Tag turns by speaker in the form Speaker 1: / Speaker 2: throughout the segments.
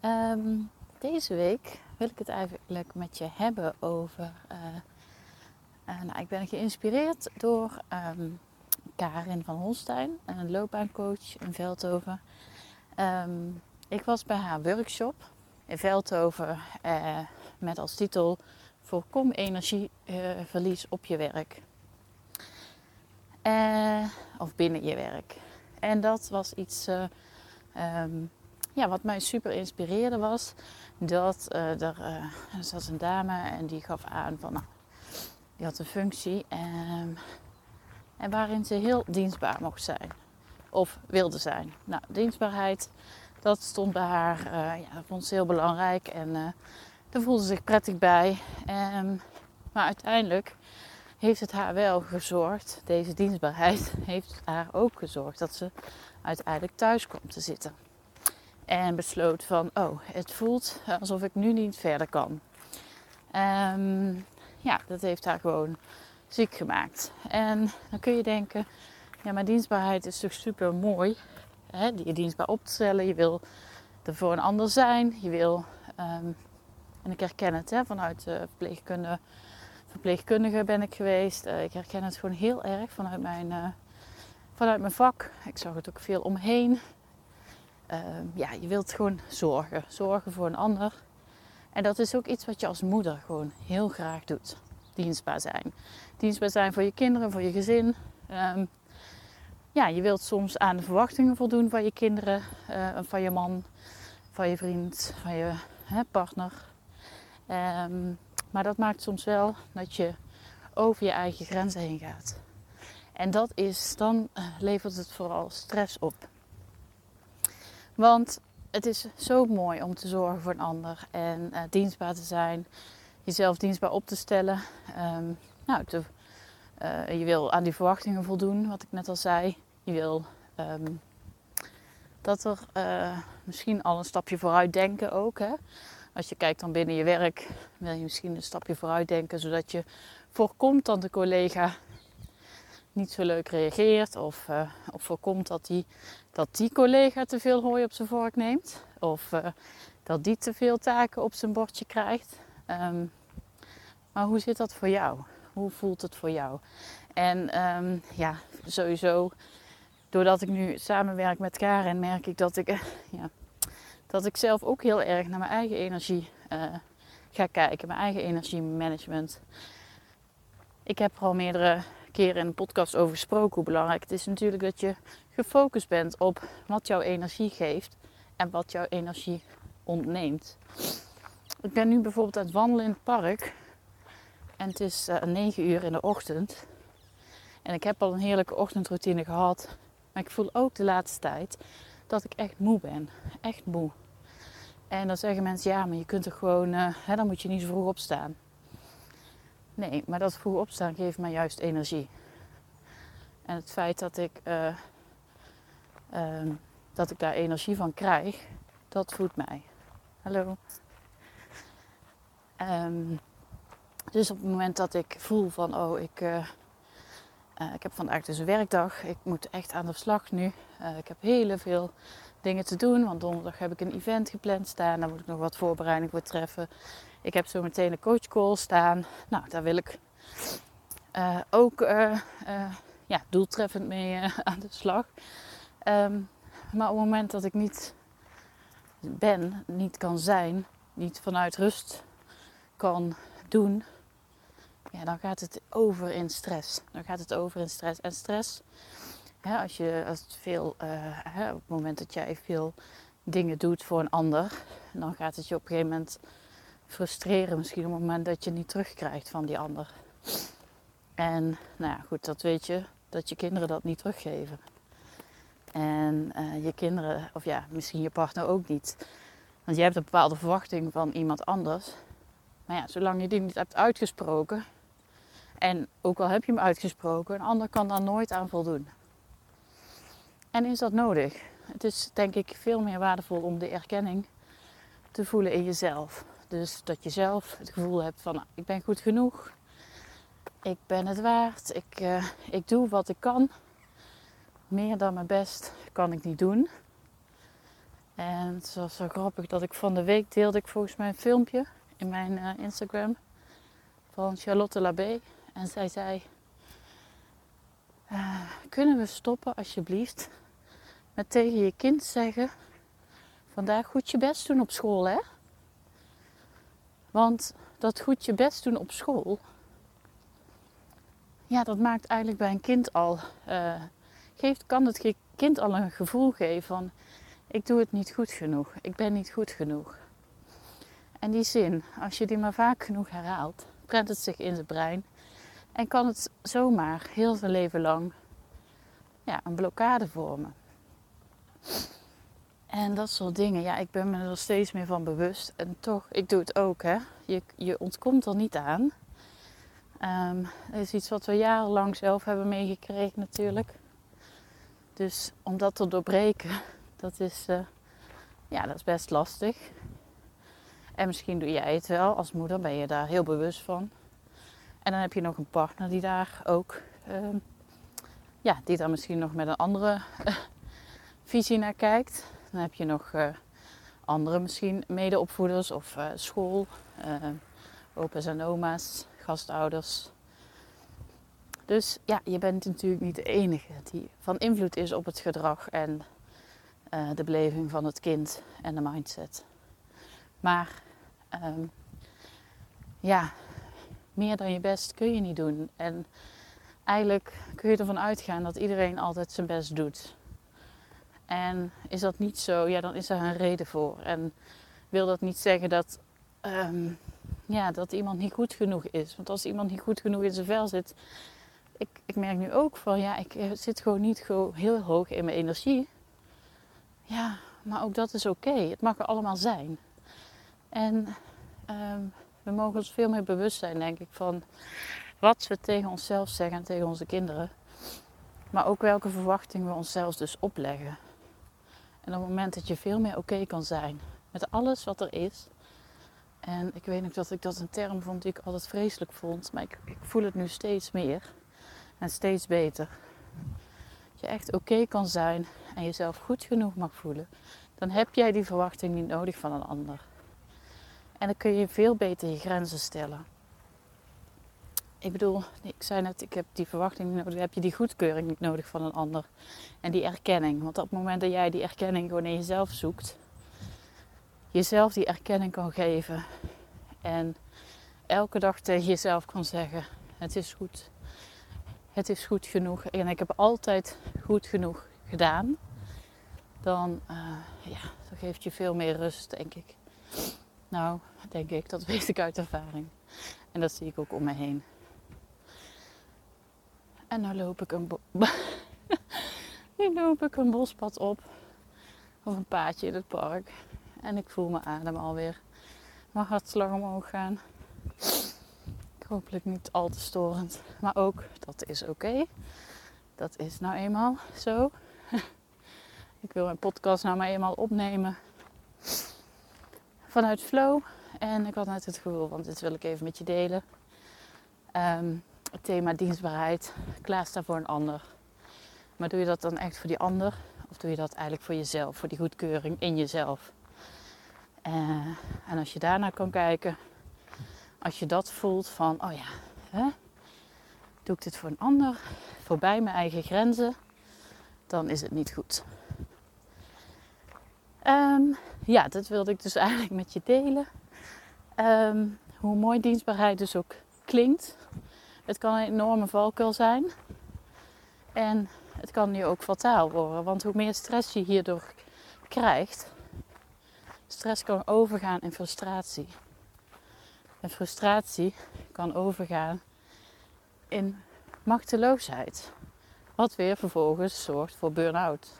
Speaker 1: Ehm, deze week wil ik het eigenlijk met je hebben over. Uh, uh, nou, ik ben geïnspireerd door um, Karin van Holstein, een loopbaancoach in Veldhoven. Um, ik was bij haar workshop in Veldhoven uh, met als titel Voorkom energieverlies op je werk. of binnen je werk. En dat was iets. Ja, wat mij super inspireerde was dat uh, er, uh, een dame en die gaf aan van nou, die had een functie en, en waarin ze heel dienstbaar mocht zijn of wilde zijn. Nou, dienstbaarheid, dat stond bij haar, uh, ja, dat vond ze heel belangrijk en daar voelde ze zich prettig bij. En, maar uiteindelijk heeft het haar wel gezorgd, deze dienstbaarheid heeft haar ook gezorgd dat ze uiteindelijk thuis komt te zitten. En besloot van, oh, het voelt alsof ik nu niet verder kan. Um, ja, dat heeft haar gewoon ziek gemaakt. En dan kun je denken, ja, maar dienstbaarheid is toch super mooi. Je dienstbaar op te stellen, je wil er voor een ander zijn. Je wil, um, en ik herken het hè, vanuit de verpleegkunde, verpleegkundige ben ik geweest. Uh, ik herken het gewoon heel erg vanuit mijn, uh, vanuit mijn vak. Ik zag het ook veel omheen. Uh, ja, je wilt gewoon zorgen. Zorgen voor een ander. En dat is ook iets wat je als moeder gewoon heel graag doet. Dienstbaar zijn. Dienstbaar zijn voor je kinderen, voor je gezin. Um, ja, je wilt soms aan de verwachtingen voldoen van je kinderen, uh, van je man, van je vriend, van je hè, partner. Um, maar dat maakt soms wel dat je over je eigen grenzen heen gaat. En dat is, dan uh, levert het vooral stress op. Want het is zo mooi om te zorgen voor een ander en uh, dienstbaar te zijn, jezelf dienstbaar op te stellen. Um, nou, te, uh, je wil aan die verwachtingen voldoen, wat ik net al zei. Je wil um, dat er uh, misschien al een stapje vooruit denken ook. Hè? Als je kijkt dan binnen je werk, wil je misschien een stapje vooruit denken, zodat je voorkomt dat de collega niet zo leuk reageert. Of, uh, of voorkomt dat die, dat die collega te veel hooi op zijn vork neemt. Of uh, dat die te veel taken op zijn bordje krijgt. Um, maar hoe zit dat voor jou? Hoe voelt het voor jou? En um, ja, sowieso, doordat ik nu samenwerk met Karen, merk ik dat ik, uh, ja, dat ik zelf ook heel erg naar mijn eigen energie ga kijken. Mijn eigen energiemanagement. Ik heb er al meerdere keer in een podcast over gesproken hoe belangrijk het is natuurlijk dat je gefocust bent op wat jouw energie geeft en wat jouw energie ontneemt. Ik ben nu bijvoorbeeld aan het wandelen in het park en het is uh, 9 uur in de ochtend. En ik heb al een heerlijke ochtendroutine gehad, maar ik voel ook de laatste tijd dat ik echt moe ben. Echt moe. En dan zeggen mensen, ja, maar je kunt er gewoon, uh, hè, dan moet je niet zo vroeg opstaan. Nee, maar dat vroeg opstaan geeft mij juist energie. En het feit dat ik, uh, uh, dat ik daar energie van krijg, dat voedt mij. Hallo. Um, dus op het moment dat ik voel van, oh, ik, uh, ik heb vandaag dus een werkdag. Ik moet echt aan de slag nu. ik heb heel veel dingen te doen. Want donderdag heb ik een event gepland staan. Daar moet ik nog wat voorbereiding voor treffen. Ik heb zo meteen een coachcall staan. Nou, daar wil ik uh, ook ja, doeltreffend mee aan de slag. Um, maar op het moment dat ik niet ben, niet kan zijn, niet vanuit rust kan doen, ja, dan gaat het over in stress. Dan gaat het over in stress. En stress, ja, als, je, als veel, hè, op het moment dat jij veel dingen doet voor een ander, dan gaat het je op een gegeven moment frustreren misschien op het moment dat je niet terugkrijgt van die ander. En nou ja, goed, dat weet je, dat je kinderen dat niet teruggeven. En uh, je kinderen, of ja, misschien je partner ook niet. Want je hebt een bepaalde verwachting van iemand anders. Maar ja, zolang je die niet hebt uitgesproken, en ook al heb je hem uitgesproken, een ander kan daar nooit aan voldoen. En is dat nodig? Het is denk ik veel meer waardevol om de erkenning te voelen in jezelf. Dus dat je zelf het gevoel hebt van ik ben goed genoeg. Ik ben het waard. Ik, uh, ik doe wat ik kan. Meer dan mijn best kan ik niet doen. En het was zo grappig dat ik van de week deelde ik volgens mij een filmpje in mijn uh, Instagram van Charlotte Labé. En zij zei, uh, kunnen we stoppen alsjeblieft met tegen je kind zeggen, vandaag goed je best doen op school hè? Want dat goed je best doen op school, ja, dat maakt eigenlijk bij een kind al, uh, geeft, kan het kind al een gevoel geven van, ik doe het niet goed genoeg, ik ben niet goed genoeg. En die zin, als je die maar vaak genoeg herhaalt, prent het zich in zijn brein en kan het zomaar heel zijn leven lang ja, een blokkade vormen. En dat soort dingen, ja, ik ben me er steeds meer van bewust. En toch, ik doe het ook, hè. Je, je ontkomt er niet aan. Dat is iets wat we jarenlang zelf hebben meegekregen natuurlijk. Dus om dat te doorbreken, dat is, uh, ja, dat is best lastig. En misschien doe jij het wel. Als moeder ben je daar heel bewust van. En dan heb je nog een partner die daar ook, uh, ja, die daar misschien nog met een andere uh, visie naar kijkt. Dan heb je nog uh, andere misschien medeopvoeders of uh, school, opa's en oma's, gastouders. Dus ja, je bent natuurlijk niet de enige die van invloed is op het gedrag en de beleving van het kind en de mindset. Maar um, ja, meer dan je best kun je niet doen. En eigenlijk kun je ervan uitgaan dat iedereen altijd zijn best doet. En is dat niet zo, ja, dan is er een reden voor. En wil dat niet zeggen dat, um, ja, dat iemand niet goed genoeg is. Want als iemand niet goed genoeg in zijn vel zit. Ik, ik merk nu ook van, ja, ik zit gewoon niet heel hoog in mijn energie. Ja, maar ook dat is oké. Het mag er allemaal zijn. En um, we mogen ons veel meer bewust zijn, denk ik, van wat we tegen onszelf zeggen en tegen onze kinderen. Maar ook welke verwachtingen we onszelf dus opleggen. En op het moment dat je veel meer oké kan zijn met alles wat er is. En ik weet nog dat ik dat een term vond die ik altijd vreselijk vond. Maar ik, ik voel het nu steeds meer. En steeds beter. Dat je echt oké kan zijn en jezelf goed genoeg mag voelen. Dan heb jij die verwachting niet nodig van een ander. En dan kun je veel beter je grenzen stellen. Ik bedoel, ik zei net, ik heb die verwachting nodig, heb je die goedkeuring niet nodig van een ander. En die erkenning. Want op het moment dat jij die erkenning gewoon in jezelf zoekt, jezelf die erkenning kan geven en elke dag tegen jezelf kan zeggen: Het is goed. Het is goed genoeg. En ik heb altijd goed genoeg gedaan. Dan, uh, ja, geeft je veel meer rust, denk ik. Nou, denk ik, dat weet ik uit ervaring. En dat zie ik ook om me heen. En nu loop ik een, loop een bospad op. Of een paadje in het park. En ik voel mijn adem alweer. Mijn hartslag omhoog gaan. Hopelijk niet al te storend. Maar ook, dat is oké. Dat is nou eenmaal zo. ik wil mijn podcast nou maar eenmaal opnemen vanuit flow. En ik had net het gevoel, want dit wil ik even met je delen. Ehm, het thema dienstbaarheid, klaarstaan voor een ander. Maar doe je dat dan echt voor die ander? Of doe je dat eigenlijk voor jezelf, voor die goedkeuring in jezelf? Uh, en als je daarnaar kan kijken, als je dat voelt van, oh ja, hè, doe ik dit voor een ander, voorbij mijn eigen grenzen, dan is het niet goed. Um, ja, dat wilde ik dus eigenlijk met je delen. Ehm, hoe mooi dienstbaarheid dus ook klinkt. Het kan een enorme valkuil zijn. En het kan nu ook fataal worden. Want hoe meer stress je hierdoor krijgt, stress kan overgaan in frustratie. En frustratie kan overgaan in machteloosheid. Wat weer vervolgens zorgt voor burn-out.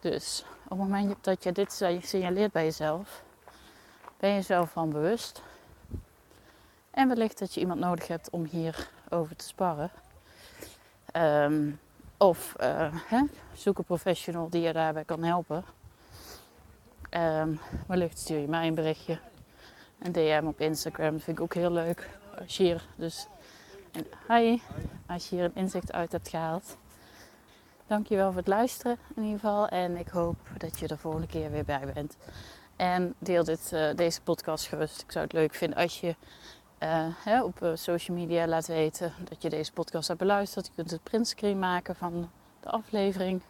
Speaker 1: Dus op het moment dat je dit signaleert bij jezelf, ben je jezelf van bewust. En wellicht dat je iemand nodig hebt om hierover te sparren. Ehm, of uh, hè, zoek een professional die je daarbij kan helpen. Um, wellicht stuur je mij een berichtje. Een DM op Instagram dat vind ik ook heel leuk. Als je hier, dus, hi, als je hier een inzicht uit hebt gehaald. Dankjewel voor het luisteren in ieder geval. En ik hoop dat je er volgende keer weer bij bent. En deel dit, uh, deze podcast gerust. Ik zou het leuk vinden als je uh, hè, op uh, social media laat weten dat je deze podcast hebt beluisterd. Je kunt het printscreen maken van de aflevering.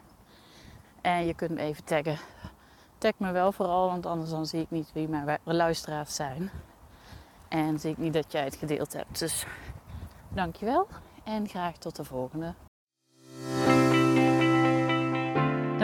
Speaker 1: En je kunt me even taggen. Tag me wel vooral, want anders dan zie ik niet wie mijn luisteraars zijn. En zie ik niet dat jij het gedeeld hebt. Dus dankjewel en graag tot de volgende.